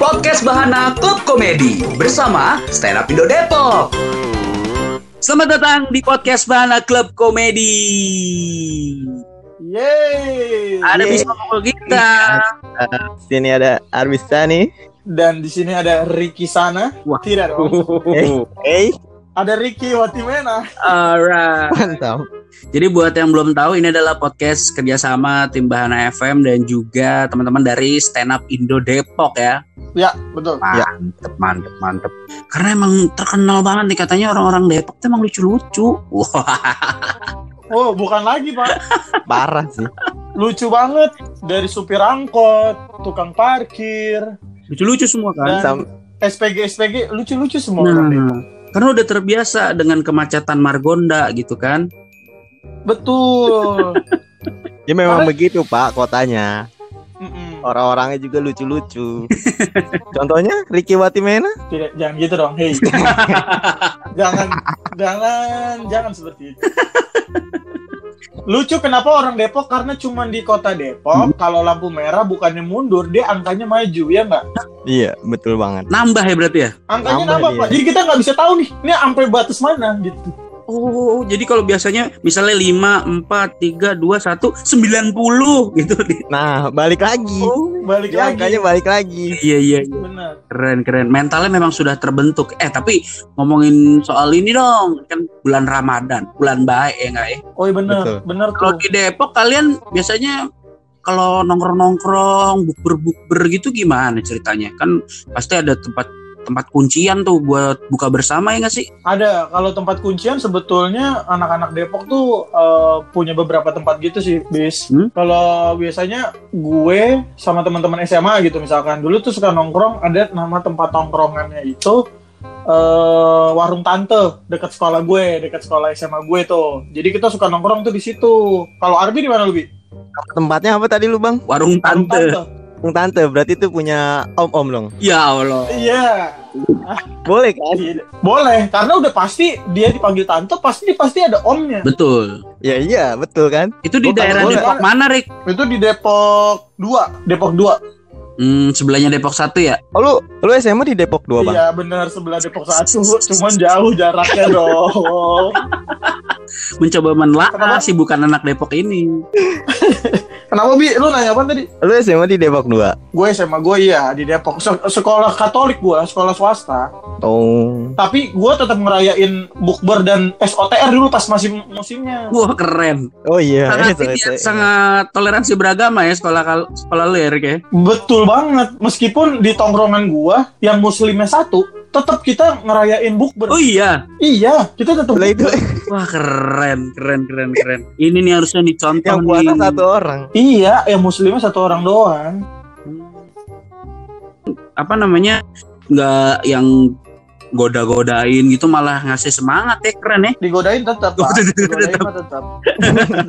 Podcast Bahana Klub Komedi bersama Stand Up Indo Depok. Selamat datang di podcast Bahana Klub Komedi. Yeay. Ada Yeay. bisa ngomong kita. Sini ada Arwista nih. Dan di sini ada Ricky sana. Wah. Tidak dong. Eh, hey, Ada Ricky Watimena. Alright. mantap. Jadi buat yang belum tahu ini adalah podcast kerjasama tim Bahana FM dan juga teman-teman dari Stand Up Indo Depok ya. Ya, betul. Ya. Mantep, mantep, mantep. Karena emang terkenal banget nih katanya orang-orang Depok tuh emang lucu-lucu. Wah, Oh, bukan lagi, Pak. Parah sih. Lucu banget. Dari supir angkot, tukang parkir, lucu-lucu semua kan. Dan- SPG SPG lucu-lucu semua orang Depok. Karena udah terbiasa dengan kemacetan Margonda gitu kan. Betul. ya memang Karena- begitu Pak kotanya. Mm-mm. Orang-orangnya juga lucu-lucu. Contohnya Ricky Watimena. Tidak, jangan gitu dong. Hei. jangan, jangan, jangan seperti itu. Lucu kenapa orang Depok karena cuma di kota Depok kalau lampu merah bukannya mundur dia angkanya maju ya nggak? Iya, betul banget. Nambah ya berarti ya? angkanya Nambah nambah pak. jadi kita nggak bisa tahu nih ini sampai batas mana gitu Oh, jadi kalau biasanya misalnya 5, 4, 3, 2, 1, 90 gitu. Nah, balik lagi. oh balik Dia lagi angkanya balik lagi. Iya, iya, iya. benar Keren, keren. Mentalnya memang sudah terbentuk. Eh, tapi ngomongin soal ini dong. Kan bulan Ramadan, bulan baik ya nggak ya? oh iya benar benar Kalau di Depok kalian biasanya kalau nongkrong-nongkrong, bukber-bukber gitu gimana ceritanya? Kan pasti ada tempat tempat kuncian tuh buat buka bersama ya nggak sih? ada kalau tempat kuncian sebetulnya anak-anak Depok tuh eh, punya beberapa tempat gitu sih bis Hmm? kalau biasanya gue sama teman-teman SMA gitu misalkan dulu tuh suka nongkrong ada nama tempat nongkrongannya itu eh warung tante dekat sekolah gue dekat sekolah SMA gue tuh jadi kita suka nongkrong tuh di situ kalau Arbi di mana lu bi Tempatnya apa tadi lu, Bang? Warung warung tante. Warung Tante. Berarti itu punya om-om dong. Ya Allah. iya Boleh kan? Boleh karena udah pasti dia dipanggil tante pasti pasti ada omnya Betul. Ya iya, betul kan? Itu di Gua daerah boleh. Depok mana, Rik? itu di Depok 2 Depok 2 Hmm, sebelahnya Depok 1 ya? Oh, lu lu SMA di Depok 2, Bang? Iya benar sebelah Depok satu, cuman jauh jaraknya dong. Mencoba menelaah bukan anak Depok ini. Kenapa bi? Lu nanya apa tadi? Lu SMA di Depok 2. Gue SMA gue iya di Depok. Se- sekolah Katolik gue, sekolah swasta. Oh. Tapi gue tetap ngerayain bukber dan SOTR dulu pas masih musimnya. Wah, keren. Oh iya. Sangat, Itu- ini itu- ya, sangat toleransi beragama ya sekolah kal- sekolah lu ya? Betul banget. Meskipun di tongkrongan gue yang muslimnya satu, tetap kita ngerayain bukber. Oh iya. Iya, kita tetap. Lah itu Wah, keren, keren, keren, keren. Ini nih harusnya dicontoh yang nih. puasa satu orang. Iya, yang muslimnya satu orang doang. Apa namanya? Nggak yang goda-godain gitu malah ngasih semangat ya keren ya. digodain tetap pak Godain digodain tetap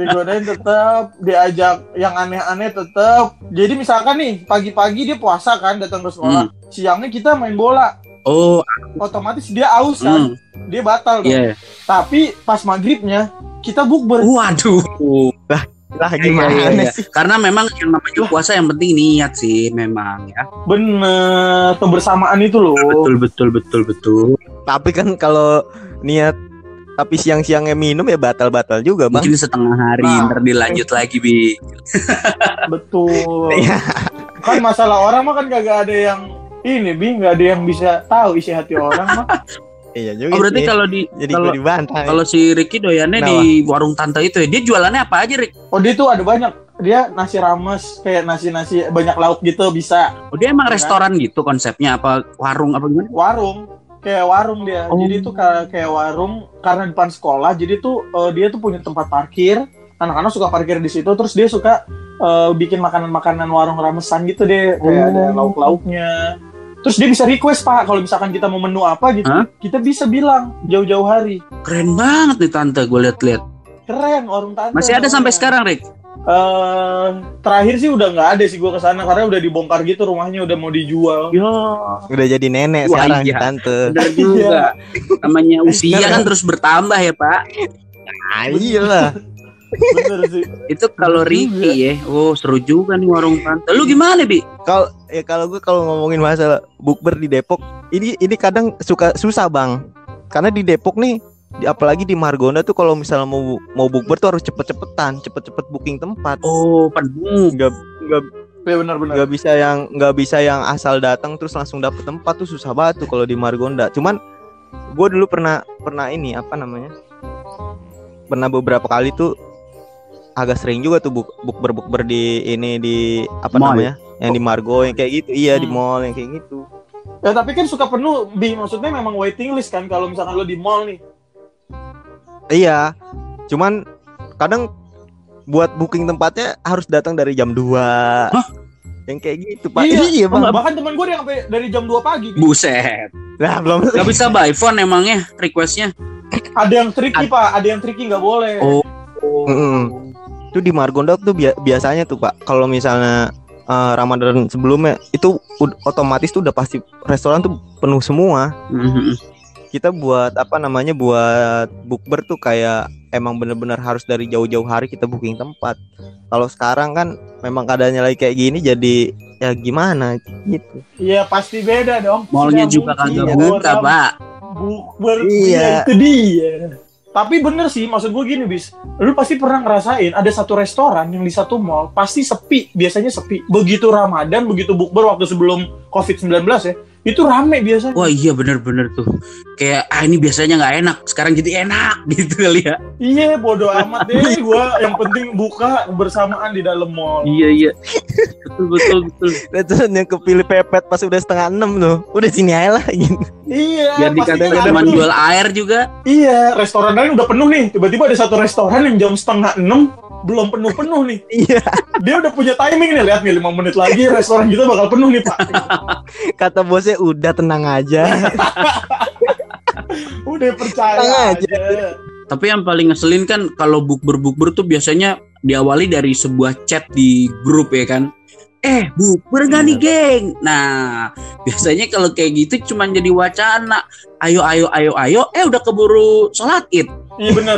digodain tetap diajak yang aneh-aneh tetap jadi misalkan nih pagi-pagi dia puasa kan datang ke sekolah siangnya kita main bola Oh, otomatis dia aus kan hmm, dia batal dong iya. tapi pas maghribnya kita bukber Waduh. Lah Iya, gimana iya, iya. sih? Karena memang yang namanya puasa yang penting niat sih memang ya. bener kebersamaan itu loh Betul betul betul betul. Tapi kan kalau niat tapi siang-siangnya minum ya batal-batal juga, Bang. Mungkin setengah hari Nah. ntar dilanjut lagi bi. betul Iya. kan masalah orang mah kan kagak ada yang ini bi nggak ada yang bisa tahu isi hati orang mah Iya juga. Oh berarti sih. kalau di jadi kalau dibantah. kalau si Ricky doyannya Kenapa? di warung tante itu ya, dia jualannya apa aja Rik? oh dia tuh ada banyak dia nasi rames kayak nasi nasi banyak lauk gitu bisa Oh dia emang Iya. restoran gitu konsepnya apa warung apa gimana? warung kayak warung dia Oh. jadi tuh kayak warung karena depan sekolah jadi tuh eh, dia tuh punya tempat parkir anak-anak suka parkir di situ terus dia suka eh, bikin makanan-makanan warung ramesan gitu deh kayak Oh. ada lauk-lauknya terus dia bisa request pak kalau misalkan kita mau menu apa gitu Hah? kita bisa bilang jauh-jauh hari Keren banget nih tante gue liat-liat. keren warung tante Masih ada sampai sekarang Rik? Eh, terakhir sih udah nggak ada sih gue ke sana karena udah dibongkar gitu rumahnya udah mau dijual Ya, Udah jadi nenek Wah, sekarang iya. tante. bener juga. Namanya usia kan terus bertambah ya Pak. Ah, iyalah. Bener sih Itu kalau Ricky ya. Oh, seru juga nih warung tante. Lu gimana, Bi? Kalau ya kalau gue kalau ngomongin masalah bukber di Depok, ini ini kadang suka susah bang, karena di Depok nih, di- apalagi di Margonda tuh kalau misalnya mau mau bukber tuh harus cepet-cepetan, cepet-cepet booking tempat. Oh, penuh. Nggak nggak ya benar-benar nggak bisa yang nggak bisa yang asal datang terus langsung dapet tempat tuh susah banget tuh kalau di Margonda. Cuman gue dulu pernah pernah ini apa namanya? Pernah beberapa kali tuh agak sering juga tuh buk bukber bukber di ini di apa Mall. namanya? Yang di Margo yang kayak gitu. Iya di Hmm. mall yang kayak gitu. ya tapi kan suka penuh bi maksudnya memang waiting list kan kalau misalkan lo di mall nih Iya. Cuman kadang buat booking tempatnya harus datang dari jam 2 Yang kayak gitu, Pak. Iya. Iya, Bang. bahkan teman gue yang sampai dari jam 2 pagi Bi. Buset. Nah, belum Gak bisa by phone emangnya requestnya. ada yang tricky pak ada yang tricky nggak boleh Oh. Mm-mm. Itu di Margonda tuh bia- biasanya tuh, Pak. Kalau misalnya eh, Ramadan sebelumnya itu otomatis tuh udah pasti restoran tuh penuh semua. Mhm. Kita buat apa namanya buat bukber tuh kayak emang bener-bener harus dari jauh-jauh hari kita booking tempat. Kalau sekarang kan memang keadaannya lagi kayak gini jadi ya gimana gitu. Iya pasti beda dong Mallnya Tidak juga kagak Iya. buka, orang Pak. bukber Iya. iya. itu dia tapi bener sih maksud gue gini bis. Lu pasti pernah ngerasain ada satu restoran yang di satu mall pasti sepi biasanya sepi. Begitu ramadan begitu bukber waktu sebelum covid 19 ya itu rame biasanya. Wah iya bener-bener tuh. Kayak ah ini biasanya nggak enak Sekarang jadi enak gitu kali ya. Iya bodo amat deh. Gue yang penting buka bersamaan di dalam mall. Iya iya. Betul betul betul. Yang kepilih pepet pas udah setengah enam tuh. Udah sini aja lah gitu. iya Biar pasti dikadang-kadang rame tuh. jual air juga. Iya restoran lain udah penuh nih. Tiba-tiba ada satu restoran yang jam setengah enam belum penuh-penuh nih. Iya, dia udah punya timing nih lihat nih lima menit lagi restoran kita bakal penuh nih pak. Kata bosnya udah tenang aja. udah percaya Tenang aja. Tapi yang paling ngeselin kan Kalau bukber-bukber tuh biasanya Diawali dari sebuah chat di grup ya kan. Eh bukber gak nih geng? Nah biasanya kalau kayak gitu cuman jadi wacana. Ayo ayo ayo ayo. Eh udah keburu sholat id. Iya bener.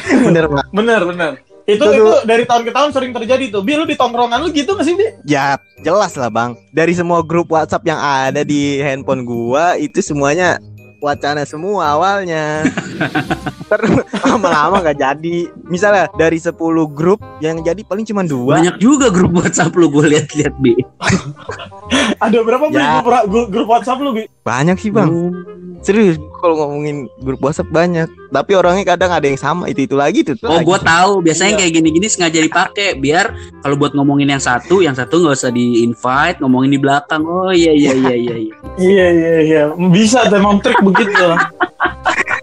Bener Pak. bener bener itu Itu itu dari tahun ke tahun sering terjadi tuh bi lu di tongkrongan lu gitu gak sih bi Ya jelas lah bang. Dari semua grup WhatsApp yang ada di handphone gua itu semuanya wacana semua awalnya. Terus lama-lama nggak jadi. Misalnya dari 10 grup yang jadi paling cuma dua. Banyak juga grup whatsapp lu gue liat-liat Bi ada berapa Ya. grup, grup, grup WhatsApp lu bi Banyak sih bang. Serius kalau ngomongin grup WhatsApp banyak. Tapi orangnya kadang ada yang sama itu itu lagi itu. Oh gue tahu biasanya Iya. kayak gini-gini sengaja dipakai biar kalau buat ngomongin yang satu, yang satu nggak usah di invite, ngomongin di belakang. Oh iya iya iya iya. iya. iya iya iya bisa tuh emang trik begitu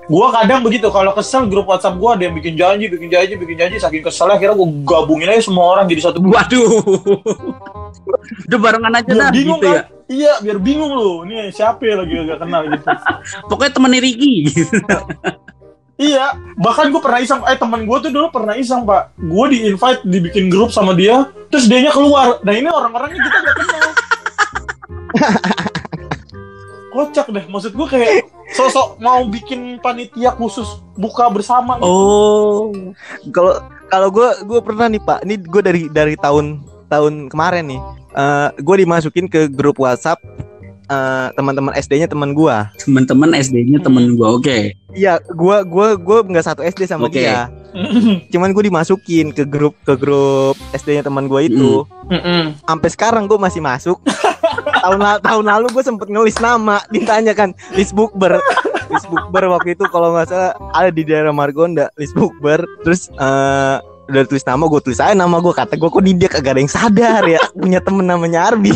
gua kadang begitu kalau kesel grup WhatsApp gua ada yang bikin janji bikin janji bikin janji saking keselnya akhirnya gua gabungin aja semua orang jadi satu grup Waduh. Udah barengan aja biar dah bingung gitu kan ya. iya biar bingung lu nih siapa ya lagi gak kenal gitu Pokoknya temennya Ricky. Iya, bahkan gue pernah iseng, eh teman gue tuh dulu pernah iseng pak, gue di invite dibikin grup sama dia, terus dianya keluar, nah ini orang-orangnya kita gak kenal. Kocak deh, maksud gue kayak sosok mau bikin panitia khusus buka bersama gitu. Oh. Kalau kalau gue gue pernah nih pak. Ini gue dari dari tahun tahun kemarin nih. Eh gue dimasukin ke grup WhatsApp eh, teman-teman SD-nya teman gue. Temen-temen SD-nya temen gua. Oke. Iya, gua gua gua nggak satu SD sama Oke. dia. Cuman gue dimasukin ke grup ke grup SD-nya teman gue itu. Mm-mm. Sampai sekarang gue masih masuk. tahun la- tahun lalu gue sempet ngelis nama, ditanya kan list bookber. list bookber waktu itu kalau nggak salah ada di daerah Margonda, list bookber. Terus eh udah tulis nama gue tulis aja nama gue kata gue kok di dia kagak ada yang sadar ya punya temen namanya Arbi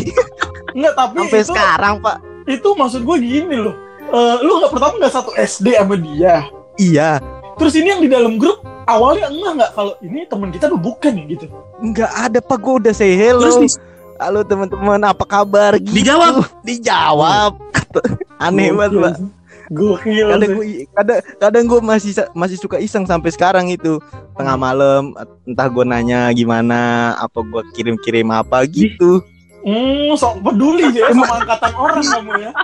Enggak, tapi sampai itu, sekarang pak itu maksud gue gini loh. Eh, lu nggak pertama nggak satu SD sama dia. iya Terus ini yang di dalam grup awalnya enggak nggak kalau ini teman kita tuh bukan ya gitu. nggak ada pak gue udah say hello Terus halo teman-teman apa kabar? Gitu. Dijawab? dijawab. Aneh banget pak Gokil kadang gue kadang kadang gue masih masih suka iseng sampai sekarang itu. Tengah malam entah gue nanya gimana apa gue kirim kirim apa gitu. Hmm, sok peduli ya sama angkatan orang kamu ya.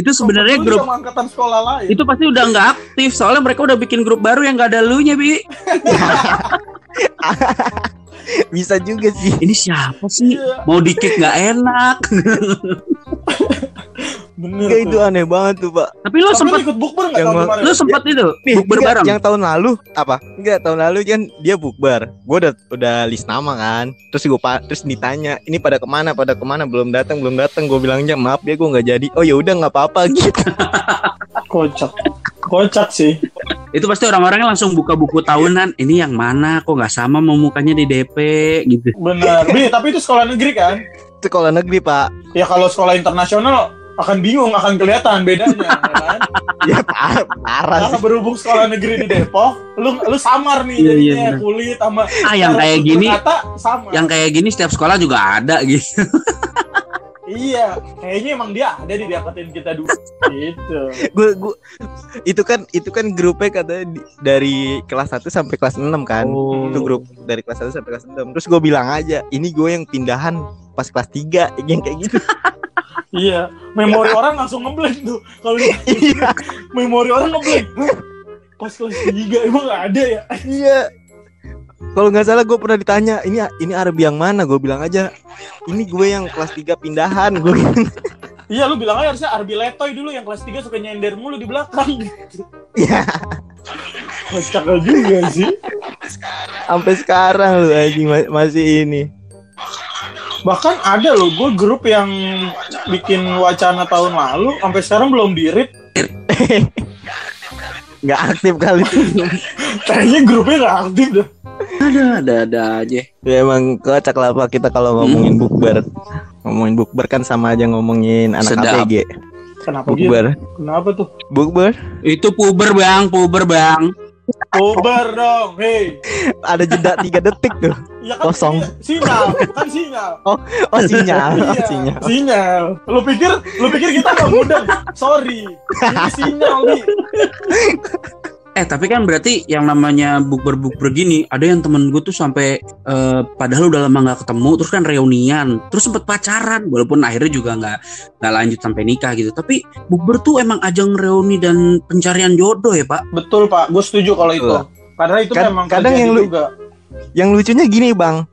Itu sebenarnya grup sama angkatan sekolah lain. itu pasti udah nggak aktif soalnya mereka udah bikin grup baru yang nggak ada lunya bi Bisa juga sih. ini siapa sih Iya, mau di kick nggak enak bener. Itu aneh banget tuh, Pak. tapi lo sempat ikut bukber nggak tahun kemarin? lo sempat itu Nih, bukber enggak, bareng Yang tahun lalu apa? Enggak, tahun lalu kan dia bukber. Gue udah udah list nama kan. Terus gue terus ditanya, "Ini pada ke mana? Pada ke mana? Belum datang, belum datang." Gue bilangnya, "Maaf ya, gue nggak jadi." Oh ya udah nggak apa-apa gitu. Kocak. Kocak sih. Itu pasti orang-orangnya langsung buka buku tahunan ini yang mana kok nggak sama mau mukanya di DP gitu Bener. Bi, tapi itu sekolah negeri kan? Sekolah negeri, Pak. Ya kalau sekolah internasional akan bingung, akan kelihatan bedanya, ya kan? Ya par parah Karena sih. berhubung sekolah negeri di Depok, lu lu samar nih Iya, iya, jadinya kulit sama ah yang kayak gini kata sama. yang kayak gini setiap sekolah juga ada gitu Iya, kayaknya emang dia ada di deketin kita dulu gitu. Gue gue itu kan itu kan grupnya katanya di- dari kelas 1 sampai kelas 6 kan. Oh. Itu grup dari kelas 1 sampai kelas 6. Terus gue bilang aja, "Ini gue yang pindahan pas kelas 3." Yang kayak gitu. Iya, memori orang langsung ngeblank tuh. Kalau Iya. memori orang ngeblank. Pas kelas 3 emang ada ya? Iya. Kalau nggak salah gue pernah ditanya, ini ini Arabi yang mana? Gue bilang aja, ini gue yang kelas 3 pindahan. Gue Iya, lu bilang aja harusnya Arbi Letoy dulu yang kelas 3 suka nyender mulu di belakang. Iya. Kocak juga sih. sampai sekarang lu anjing ma- masih ini. Bahkan ada loh gue grup yang bikin wacana tahun lalu sampai sekarang belum dirit. Nggak aktif kali. Kayaknya grupnya gak aktif dah. Ada ada ada aja ya emang kocak lah Pak kita kalau ngomongin bukber. Ngomongin bukber kan sama aja ngomongin anak Sedap. ABG. Kenapa gitu? Bukber. Kenapa tuh? Bukber itu puber bang puber bang Uber dong, hei. ada jeda 3 detik tuh. Ya kan Kosong. sinyal, kan sinyal. Oh sinyal, Iya, sinyal. sinyal. Lu pikir, lu pikir kita nggak mudah? Sorry, ini sinyal nih. Eh tapi kan berarti yang namanya bukber bukber gini ada yang temen gue tuh sampai eh, padahal udah lama nggak ketemu terus kan reunian terus sempet pacaran walaupun akhirnya juga nggak nggak lanjut sampai nikah gitu. Tapi bukber tuh emang ajang reuni dan pencarian jodoh ya pak? Betul pak, gue setuju kalau itu. Karena itu Kad- memang kadang yang lu- juga. Yang lucunya gini bang,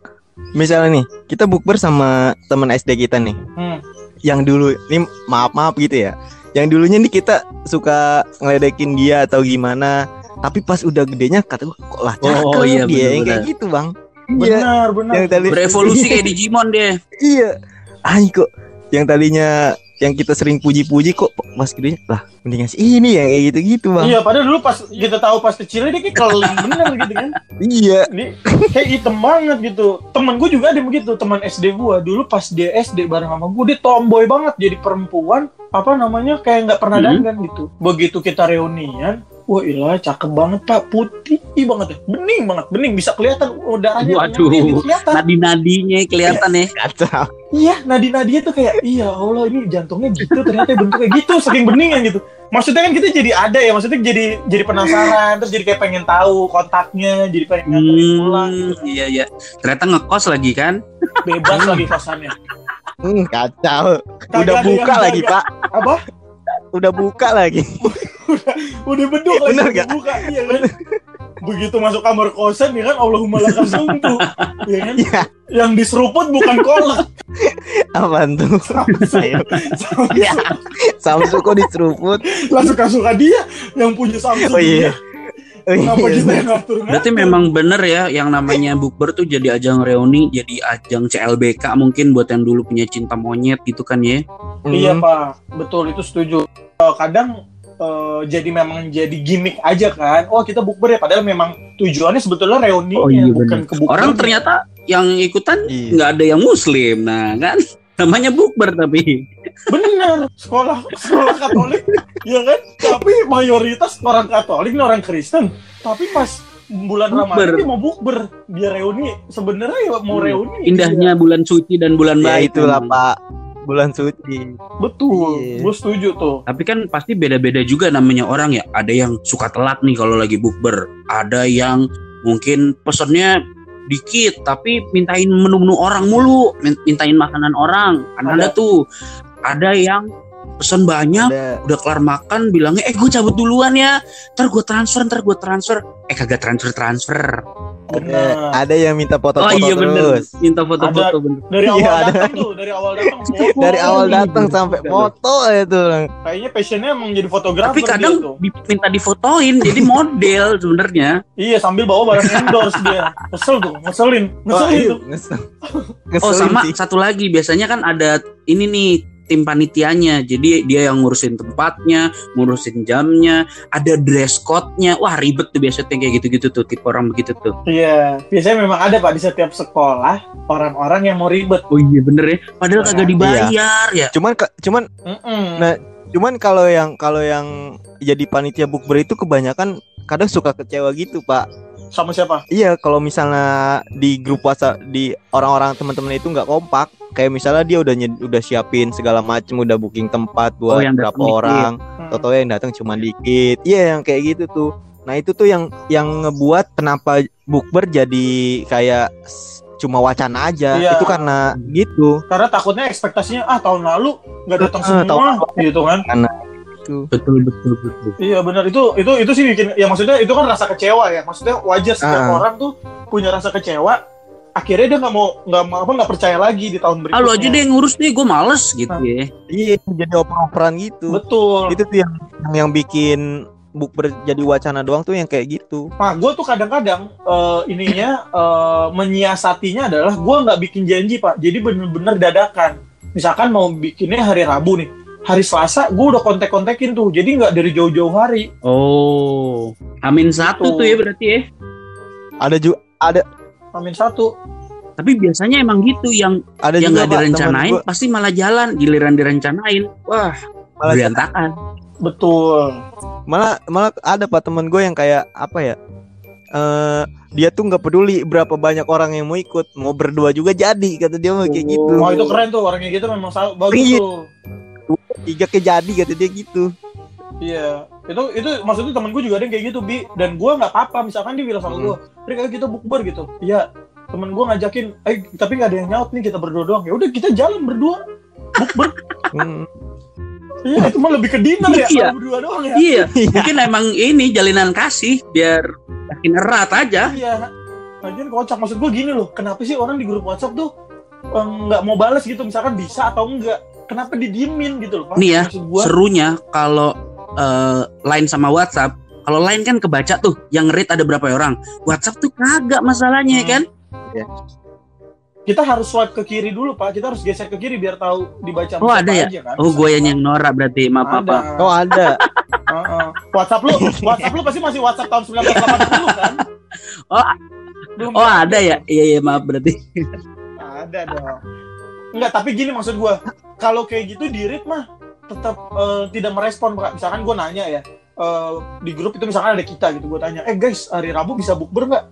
misalnya nih kita bukber sama teman SD kita nih, Hmm. yang dulu, ini maaf maaf gitu ya, yang dulunya nih kita suka ngeledekin dia atau gimana, tapi pas udah gedenya kata gue kok lah cakep Oh, iya, dia yang bener-bener. kayak gitu bang. Iya, Benar, benar. yang tadi berevolusi kayak Digimon dia iya, Ay, kok yang tadinya yang kita sering puji-puji kok pas gedenya lah mendingan sih ini ya kayak gitu-gitu bang. Iya, padahal dulu pas kita tahu pas kecilnya dia kayak keling bener gitu kan. Iya. Ini kayak hitam banget gitu. Temen gue juga ada begitu, teman SD gue dulu pas dia SD bareng sama gue dia tomboy banget jadi perempuan apa namanya kayak nggak pernah Hmm. dandan gitu. Begitu kita reunian, wah ilah cakep banget pak, putih banget ya, bening banget, bening bisa kelihatan oh, darahnya Waduh. kelihatan. nadi nadinya kelihatan ya Kacau. Iya, nadi-nadinya tuh kayak, iya Allah ini jantungnya gitu, ternyata bentuknya gitu, saking beningnya gitu. Maksudnya kan kita jadi ada ya, maksudnya jadi jadi penasaran, terus jadi kayak pengen tahu kontaknya, jadi pengen nganterin pulang, hmm, gitu. iya iya ternyata ngekos lagi kan bebas lagi kosannya. Hmm, kacau. Kagak Udah buka lagi. Pak. Apa? Udah buka lagi. Udah beduk lagi Bener udah gak? buka, iya kan? Begitu masuk kamar kosan ya kan, Allahumma lakas sumtu, ya kan? Iya, Yang diseruput bukan kolak, apaan tuh? Ayo. Iya. Samsu kok diseruput? lah suka-suka dia yang punya Samsung Oh iya. dia. Oh, Kenapa iya. kita yang ngatur Berarti memang bener ya yang namanya bukber tuh jadi ajang reuni, jadi ajang CLBK mungkin buat yang dulu punya cinta monyet gitu kan ya. Iya Hmm. pak, betul itu setuju. Eh, kadang eh, jadi memang jadi gimmick aja kan. Oh kita bukber ya, padahal memang tujuannya sebetulnya reuni Oh, iya, bukan ke bukber. Orang ternyata yang ikutan Iya. nggak ada yang muslim. Nah, kan namanya bukber tapi. bener sekolah sekolah Katolik, ya kan? Tapi mayoritas orang Katolik nih orang Kristen. Tapi pas bulan. Ramadan dia mau bukber, dia reuni. Sebenarnya ya mau Iya. reuni. Indahnya bulan suci dan bulan Ya baik. itulah. Pak. Bulan suci. Betul, Iya. gue setuju tuh. Tapi kan pasti beda-beda juga namanya orang ya. Ada yang suka telat nih kalau lagi bukber. Ada yang mungkin pesennya dikit tapi mintain menu-menu orang mulu, min- mintain makanan orang. Kan ada, Ada. tuh. Ada yang pesen banyak, Ada udah kelar makan bilangnya eh gue cabut duluan ya ntar gue transfer ntar gue transfer eh kagak transfer transfer ada, Bener. ada yang minta foto-foto oh iya bener terus. minta foto-foto bener Dari Iya, awal datang tuh, dari awal datang foto. Dari awal datang Iya, sampai bener. foto itu. Kayaknya passionnya emang jadi fotografer tapi dia kadang tuh. minta difotoin jadi model sebenarnya Iya sambil bawa barang endorse dia. Kesel tuh, ngeselin. Oh, Ngeselin iya, tuh. ngesel. oh Ngeselin sama sih. satu lagi biasanya kan ada ini nih tim panitianya jadi dia yang ngurusin tempatnya ngurusin jamnya ada dress code-nya wah ribet tuh biasanya kayak gitu-gitu tuh tipe orang begitu tuh Iya, biasanya memang ada Pak di setiap sekolah orang-orang yang mau ribet. oh iya bener ya padahal Iya. kagak dibayar ya Cuman cuman Mm-mm. Nah, cuman kalau yang kalau yang jadi panitia bukber itu kebanyakan kadang suka kecewa gitu, Pak. Sama siapa? Iya, kalau misalnya di grup WhatsApp di orang-orang teman-teman itu nggak kompak, kayak misalnya dia udah nyed- udah siapin segala macem, udah booking tempat Oh, buat yang berapa orang, Hmm. toto yang datang cuma dikit. Iya, yang kayak gitu tuh. Nah, itu tuh yang yang ngebuat kenapa bukber jadi kayak cuma wacana aja. Iya. Itu karena gitu. Karena takutnya ekspektasinya ah tahun lalu nggak datang Eh, semua tahun gitu kan. Itu. betul betul betul Iya benar itu itu itu sih bikin ya maksudnya itu kan rasa kecewa ya. Maksudnya wajar setiap Ah. orang tuh punya rasa kecewa. Akhirnya dia nggak mau nggak mau apa nggak percaya lagi di tahun berikutnya. ah lu aja deh yang ngurus nih gue males gitu Ah. ya Iya, jadi oper-operan gitu. Betul. itu tuh yang yang, yang bikin bukber jadi wacana doang tuh yang kayak gitu Nah, gue tuh kadang-kadang eh, ininya eh, menyiasatinya adalah gue nggak bikin janji pak, jadi bener-bener dadakan. Misalkan mau bikinnya hari Rabu nih, hari Selasa gue udah kontek-kontekin tuh, jadi nggak dari jauh-jauh hari. Oh, Amin satu Gitu. tuh ya berarti ya. ada juga ada Amin satu. Tapi biasanya emang gitu yang ada yang juga nggak direncanain gua pasti malah jalan, giliran direncanain, wah malah, berantakan. Betul. malah malah ada pak temen gue yang kayak apa ya eh dia tuh nggak peduli berapa banyak orang yang mau ikut mau berdua juga jadi kata dia mah kayak gitu Wah itu keren tuh orangnya gitu memang bagus Iya. tuh. Tiga ke jadi kata dia gitu Iya. Itu itu maksudnya temen gue juga ada yang kayak gitu bi. Dan gue nggak apa-apa misalkan dia bilang sama Hmm. gue, Rick ayo kita bukber gitu. Iya. Temen gue ngajakin, eh tapi nggak ada yang nyaut nih kita berdua doang. Ya udah kita jalan berdua. Bukber. Hmm. Iya itu mah lebih ke dinner ya. Iya. Berdua doang ya. Iya, mungkin emang ini jalinan kasih biar makin erat aja. Iya. Lagian kocak maksud gue gini loh. Kenapa sih orang di grup WhatsApp tuh eh, nggak mau balas gitu misalkan bisa atau enggak? Kenapa didiemin gitu loh? Pak? Nih ya, gua, Serunya kalau eh, line sama WhatsApp, kalau line kan kebaca tuh yang read ada berapa orang. WhatsApp tuh kagak masalahnya Hmm. kan. kita harus swipe ke kiri dulu pak. Kita harus geser ke kiri biar tahu dibaca. Oh, ada ya? aja, kan? Oh, gue yang Nora berarti maaf Ada. apa. oh ada Heeh. WhatsApp lu, WhatsApp lu pasti masih WhatsApp tahun 1980 kan? Oh, Belum Oh ada ya? Iya iya maaf berarti. Ada dong. Enggak, tapi gini maksud gua. Kalau kayak gitu di read mah tetap eh, tidak merespon, Pak. Misalkan gua nanya ya, eh, di grup itu misalkan ada kita gitu, gua tanya, "Eh guys, hari Rabu bisa bukber nggak?"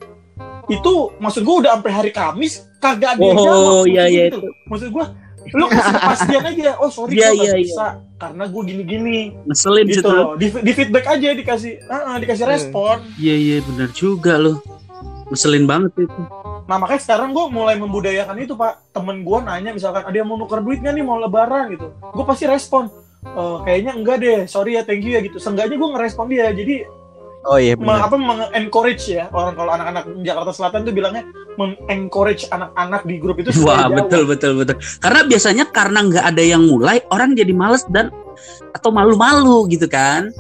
Itu maksud gua udah sampai hari Kamis kagak ada yang Oh, jawab. iya, Maksud iya, gitu. Maksud gua lu kasih kepastian aja. Oh, sorry Iya, gua nggak iya, iya. bisa karena gua gini-gini. Ngeselin Gitu situ. loh. Di, di feedback aja dikasih, ah, ah, dikasih Hmm. respon. Iya iya benar juga loh. Ngeselin banget itu. Nah makanya sekarang gue mulai membudayakan itu pak. Temen gue nanya misalkan ada yang mau nuker duit nggak nih? Mau lebaran? Gitu. Gue pasti respon "Eh, Kayaknya enggak deh. Sorry ya thank you ya gitu. Seenggaknya gue ngerespon dia. Jadi oh iya benar. apa encourage ya Orang. Kalau anak-anak Jakarta Selatan tuh bilangnya Meng-encourage anak-anak di grup itu Wah betul betul betul. Karena biasanya karena nggak ada yang mulai orang jadi males dan atau malu-malu gitu kan.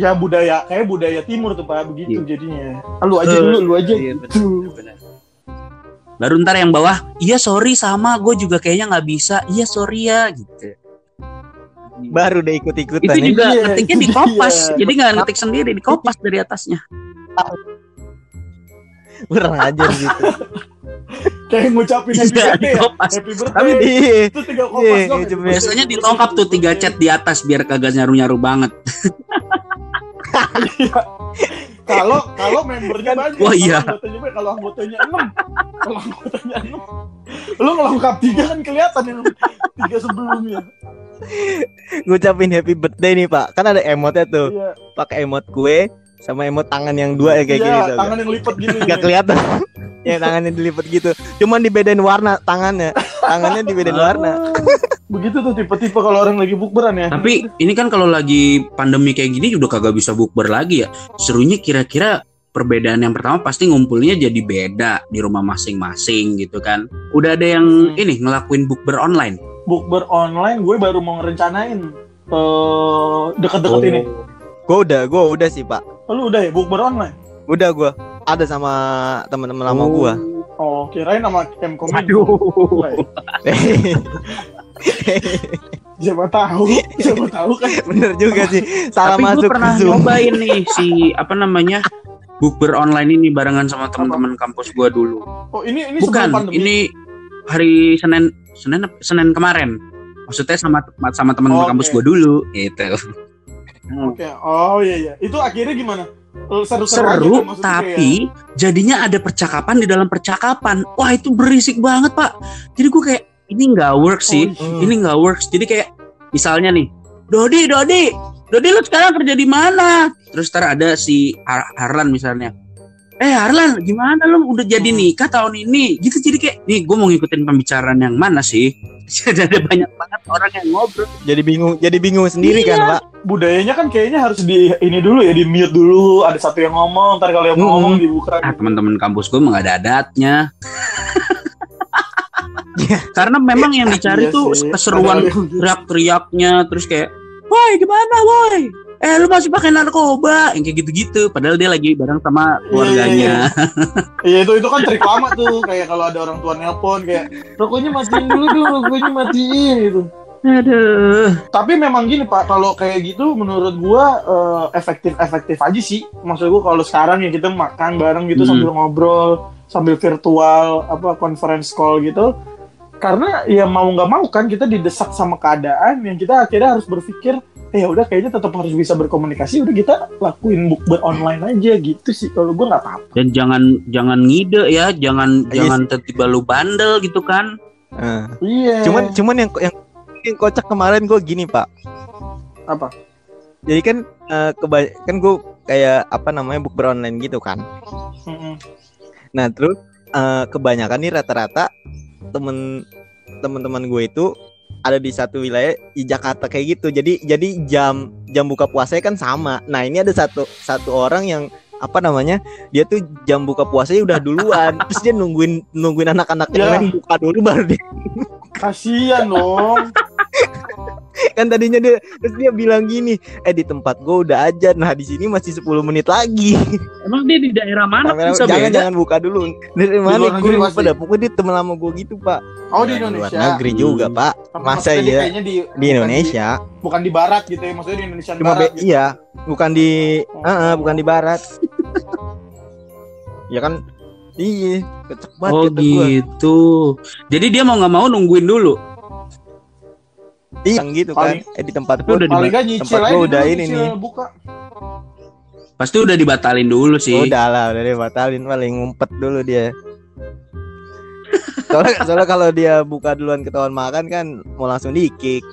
Ya budaya Kayak budaya timur tuh pak Begitu jadinya ah, Lu aja Eh, dulu Lu aja iya, gitu. Baru ntar yang bawah, iya sorry sama gue juga kayaknya nggak bisa. Iya sorry ya gitu. baru deh ikut ikutan Itu juga Iya, ngetiknya di kopas, dia. jadi nggak ngetik sendiri, di kopas dari atasnya. kurang aja gitu Kayak ngucapin happy Iya, birthday di ya kopas. Happy birthday tapi di Itu tiga Iya, kopas doang itu ya. Biasanya dilengkap tuh tiga chat di atas biar kagak nyaru-nyaru banget. kalau kalau membernya banyak Oh, iya. kalau anggotanya kalau anggotanya enam kalau anggotanya enam. Lu ngelengkap tiga kan kelihatan yang tiga sebelumnya. Ngucapin happy birthday nih pak. Kan ada emotnya tuh. Iya. Pakai emot kue sama emot tangan yang dua ya kayak Iya, gini gak? tangan yang lipet gini. Gak kelihatan. ya tangannya dilipat gitu. Cuman dibedain warna tangannya. Tangannya dibedain warna. Begitu tuh tipe-tipe kalau orang lagi bukberan ya. Tapi ini kan kalau lagi pandemi kayak gini udah kagak bisa bukber lagi ya. Serunya kira-kira perbedaan yang pertama pasti ngumpulnya jadi beda di rumah masing-masing gitu kan. Udah ada yang Hmm. ini ngelakuin bukber online. bukber online gue baru mau ngerencanain eh deket-deket ini. Gue udah, gue udah sih pak. Oh, Lu udah ya bukber online? Udah gue. Ada sama teman-teman lama gue. Oh, kirain sama M Aduh. Siapa tahu, siapa tahu kan. Bener juga sih. Salah Tapi masuk pernah Zoom. nyobain nih si apa namanya bukber online ini barengan sama teman-teman kampus gua dulu. Oh, ini ini Bukan, sebelum pandemi. ini hari Senin Senin Senin kemarin. Maksudnya sama sama teman-teman Oke. kampus gua dulu gitu. Oke. Oh iya iya. Itu akhirnya gimana? Seru-seru aja Seru, kan, tapi jadinya ada percakapan di dalam percakapan. Wah itu berisik banget pak. Jadi gue kayak ini nggak work sih. Oh, iya. Hmm. Ini nggak works. Jadi kayak misalnya nih, Dodi, Dodi, Dodi lu sekarang kerja di mana? Terus ntar ada si Har- Harlan misalnya. Eh Harlan, gimana lu udah jadi Hmm. nikah tahun ini? Gitu jadi kayak, nih gue mau ngikutin pembicaraan yang mana sih? Jadi ada banyak banget orang yang ngobrol. Jadi bingung, jadi bingung sendiri Iya. kan pak. budayanya kan kayaknya harus di ini dulu ya di mute dulu ada satu yang ngomong ntar kalau yang mau Hmm. ngomong dibuka Ah teman-teman kampus gue emang gak ada adatnya. Karena memang yang dicari Iya tuh sih. keseruan teriak-teriaknya terus kayak, woi gimana woi? Eh lu masih pakai narkoba? Yang kayak gitu-gitu. Padahal dia lagi bareng sama keluarganya. iya itu itu kan trik lama tuh kayak kalau ada orang tua nelpon kayak rokoknya matiin dulu dong rokoknya matiin gitu Aduh. tapi memang gini pak kalau kayak gitu menurut gua efektif efektif aja sih maksud gua kalau sekarang ya kita makan bareng gitu Hmm. sambil ngobrol sambil virtual apa conference call gitu karena ya mau nggak mau kan kita didesak sama keadaan yang kita akhirnya harus berpikir ya udah kayaknya tetap harus bisa berkomunikasi udah kita lakuin bukber online aja gitu sih kalau gua nggak apa-apa Dan jangan jangan ngide ya, jangan Iya jangan tiba-tiba lu bandel gitu kan. Nah. iya Cuman, cuman yang yang yang kocak kemarin gue gini pak. apa Jadi kan eh, keba- kan gue kayak apa namanya bukber online gitu kan. Mm-mm. Nah terus eh, kebanyakan nih rata-rata temen teman-teman gue itu ada di satu wilayah di Jakarta kayak gitu. Jadi jadi jam jam buka puasanya kan sama. Nah ini ada satu satu orang yang apa namanya dia tuh jam buka puasanya udah duluan terus dia nungguin nungguin anak-anak yang Ya. lain buka dulu baru dia kasian dong kan tadinya dia terus dia bilang gini eh di tempat gue udah aja nah di sini masih 10 menit lagi Emang dia di daerah mana Kamera- bisa jangan beda? jangan buka dulu dari mana gue dah pokoknya dia temen lama gue gitu pak oh di Indonesia luar negeri juga pak Tapi masa iya di, di bukan Indonesia bukan di barat gitu ya maksudnya di Indonesia cuma barat gitu. iya bukan di Oh. eh, eh, bukan di barat ya kan iya banget Oh kata gua. gitu. Jadi dia mau nggak mau nungguin dulu. Iya gitu Paling- kan eh di tempat gue udah paling gak nyicil tempat aja dulu, udah ini nih. buka. Pasti udah dibatalin dulu sih. udah lah udah dibatalin paling ngumpet dulu dia. Soalnya soalnya kalau dia buka duluan ketahuan makan kan mau langsung di kick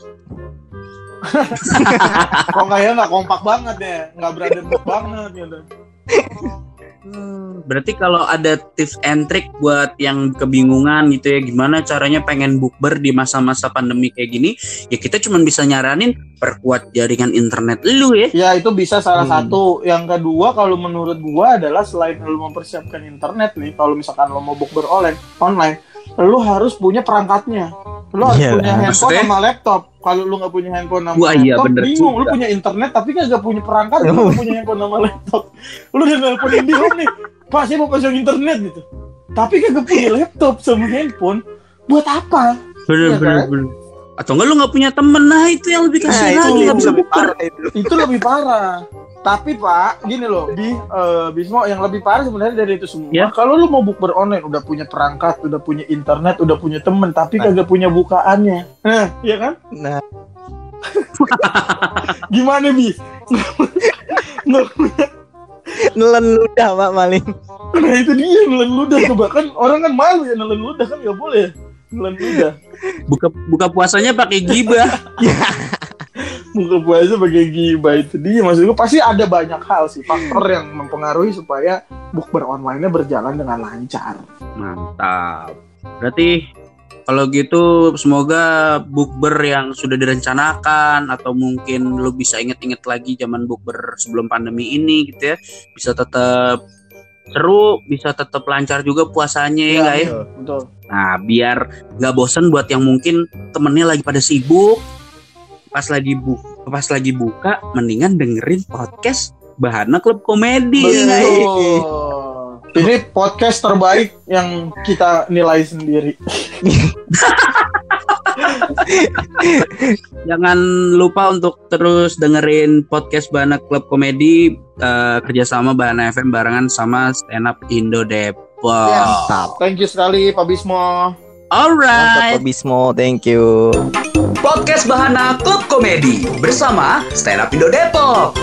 kok kayak nggak kompak banget ya. Nggak berada banget gitu Hmm, Berarti kalau ada tips and trick buat yang kebingungan gitu ya gimana caranya pengen bukber di masa-masa pandemi kayak gini, ya kita cuma bisa nyaranin perkuat jaringan internet lu ya. ya itu bisa salah Hmm. satu yang kedua kalau menurut gua adalah selain lu mempersiapkan internet nih kalau misalkan lu mau book online online lu harus punya perangkatnya lu harus Iya, punya handphone maksudnya? sama laptop kalau lu nggak punya handphone sama Wah, iya, laptop bener bingung lu juga. punya internet tapi nggak punya perangkat lu nggak punya handphone sama laptop lu udah nelponin di home nih pak saya mau pasang internet gitu tapi kagak punya laptop sama handphone buat apa Bener Iya, bener kan? bener. Atau enggak lu nggak punya temen? Nah itu yang lebih nah kasihan itu lagi nggak bisa lebih parah itu. Itu lebih parah. Tapi pak gini loh bi eh, Bismo yang lebih parah sebenarnya dari itu semua Ya. kalau lu mau bukber online udah punya perangkat udah punya internet udah punya temen tapi kagak punya bukaannya. Nah. Iya kan? Nah. Gimana bi? Nggak punya. nelen ludah pak maling nah itu dia nelen ludah. Coba kan orang kan malu ya nelen ludah kan nggak boleh ya nelen ludah Buka buka puasanya pakai gibah. buka puasa pakai gibah itu dia maksud gue pasti ada banyak hal sih faktor yang mempengaruhi supaya bukber online-nya berjalan dengan lancar. Mantap. Berarti kalau gitu semoga bukber yang sudah direncanakan atau mungkin lu bisa inget-inget lagi zaman bukber sebelum pandemi ini gitu ya bisa tetap seru, bisa tetap lancar juga puasanya ya nggak ya? betul, betul. Nah, biar nggak bosen buat yang mungkin temennya lagi pada sibuk, pas lagi bu, pas lagi buka, mendingan dengerin podcast Bahana Klub Komedi. ya ya? Betul. Ini podcast terbaik yang kita nilai sendiri. Jangan lupa untuk terus dengerin podcast Bahana Klub Komedi eh, kerjasama Bahana FM barengan sama Stand Up Indo Depok. Mantap. Thank you sekali Pak Bismo. Alright. Pak Bismo, thank you. Podcast Bahana Klub Komedi bersama Stand Up Indo Depok.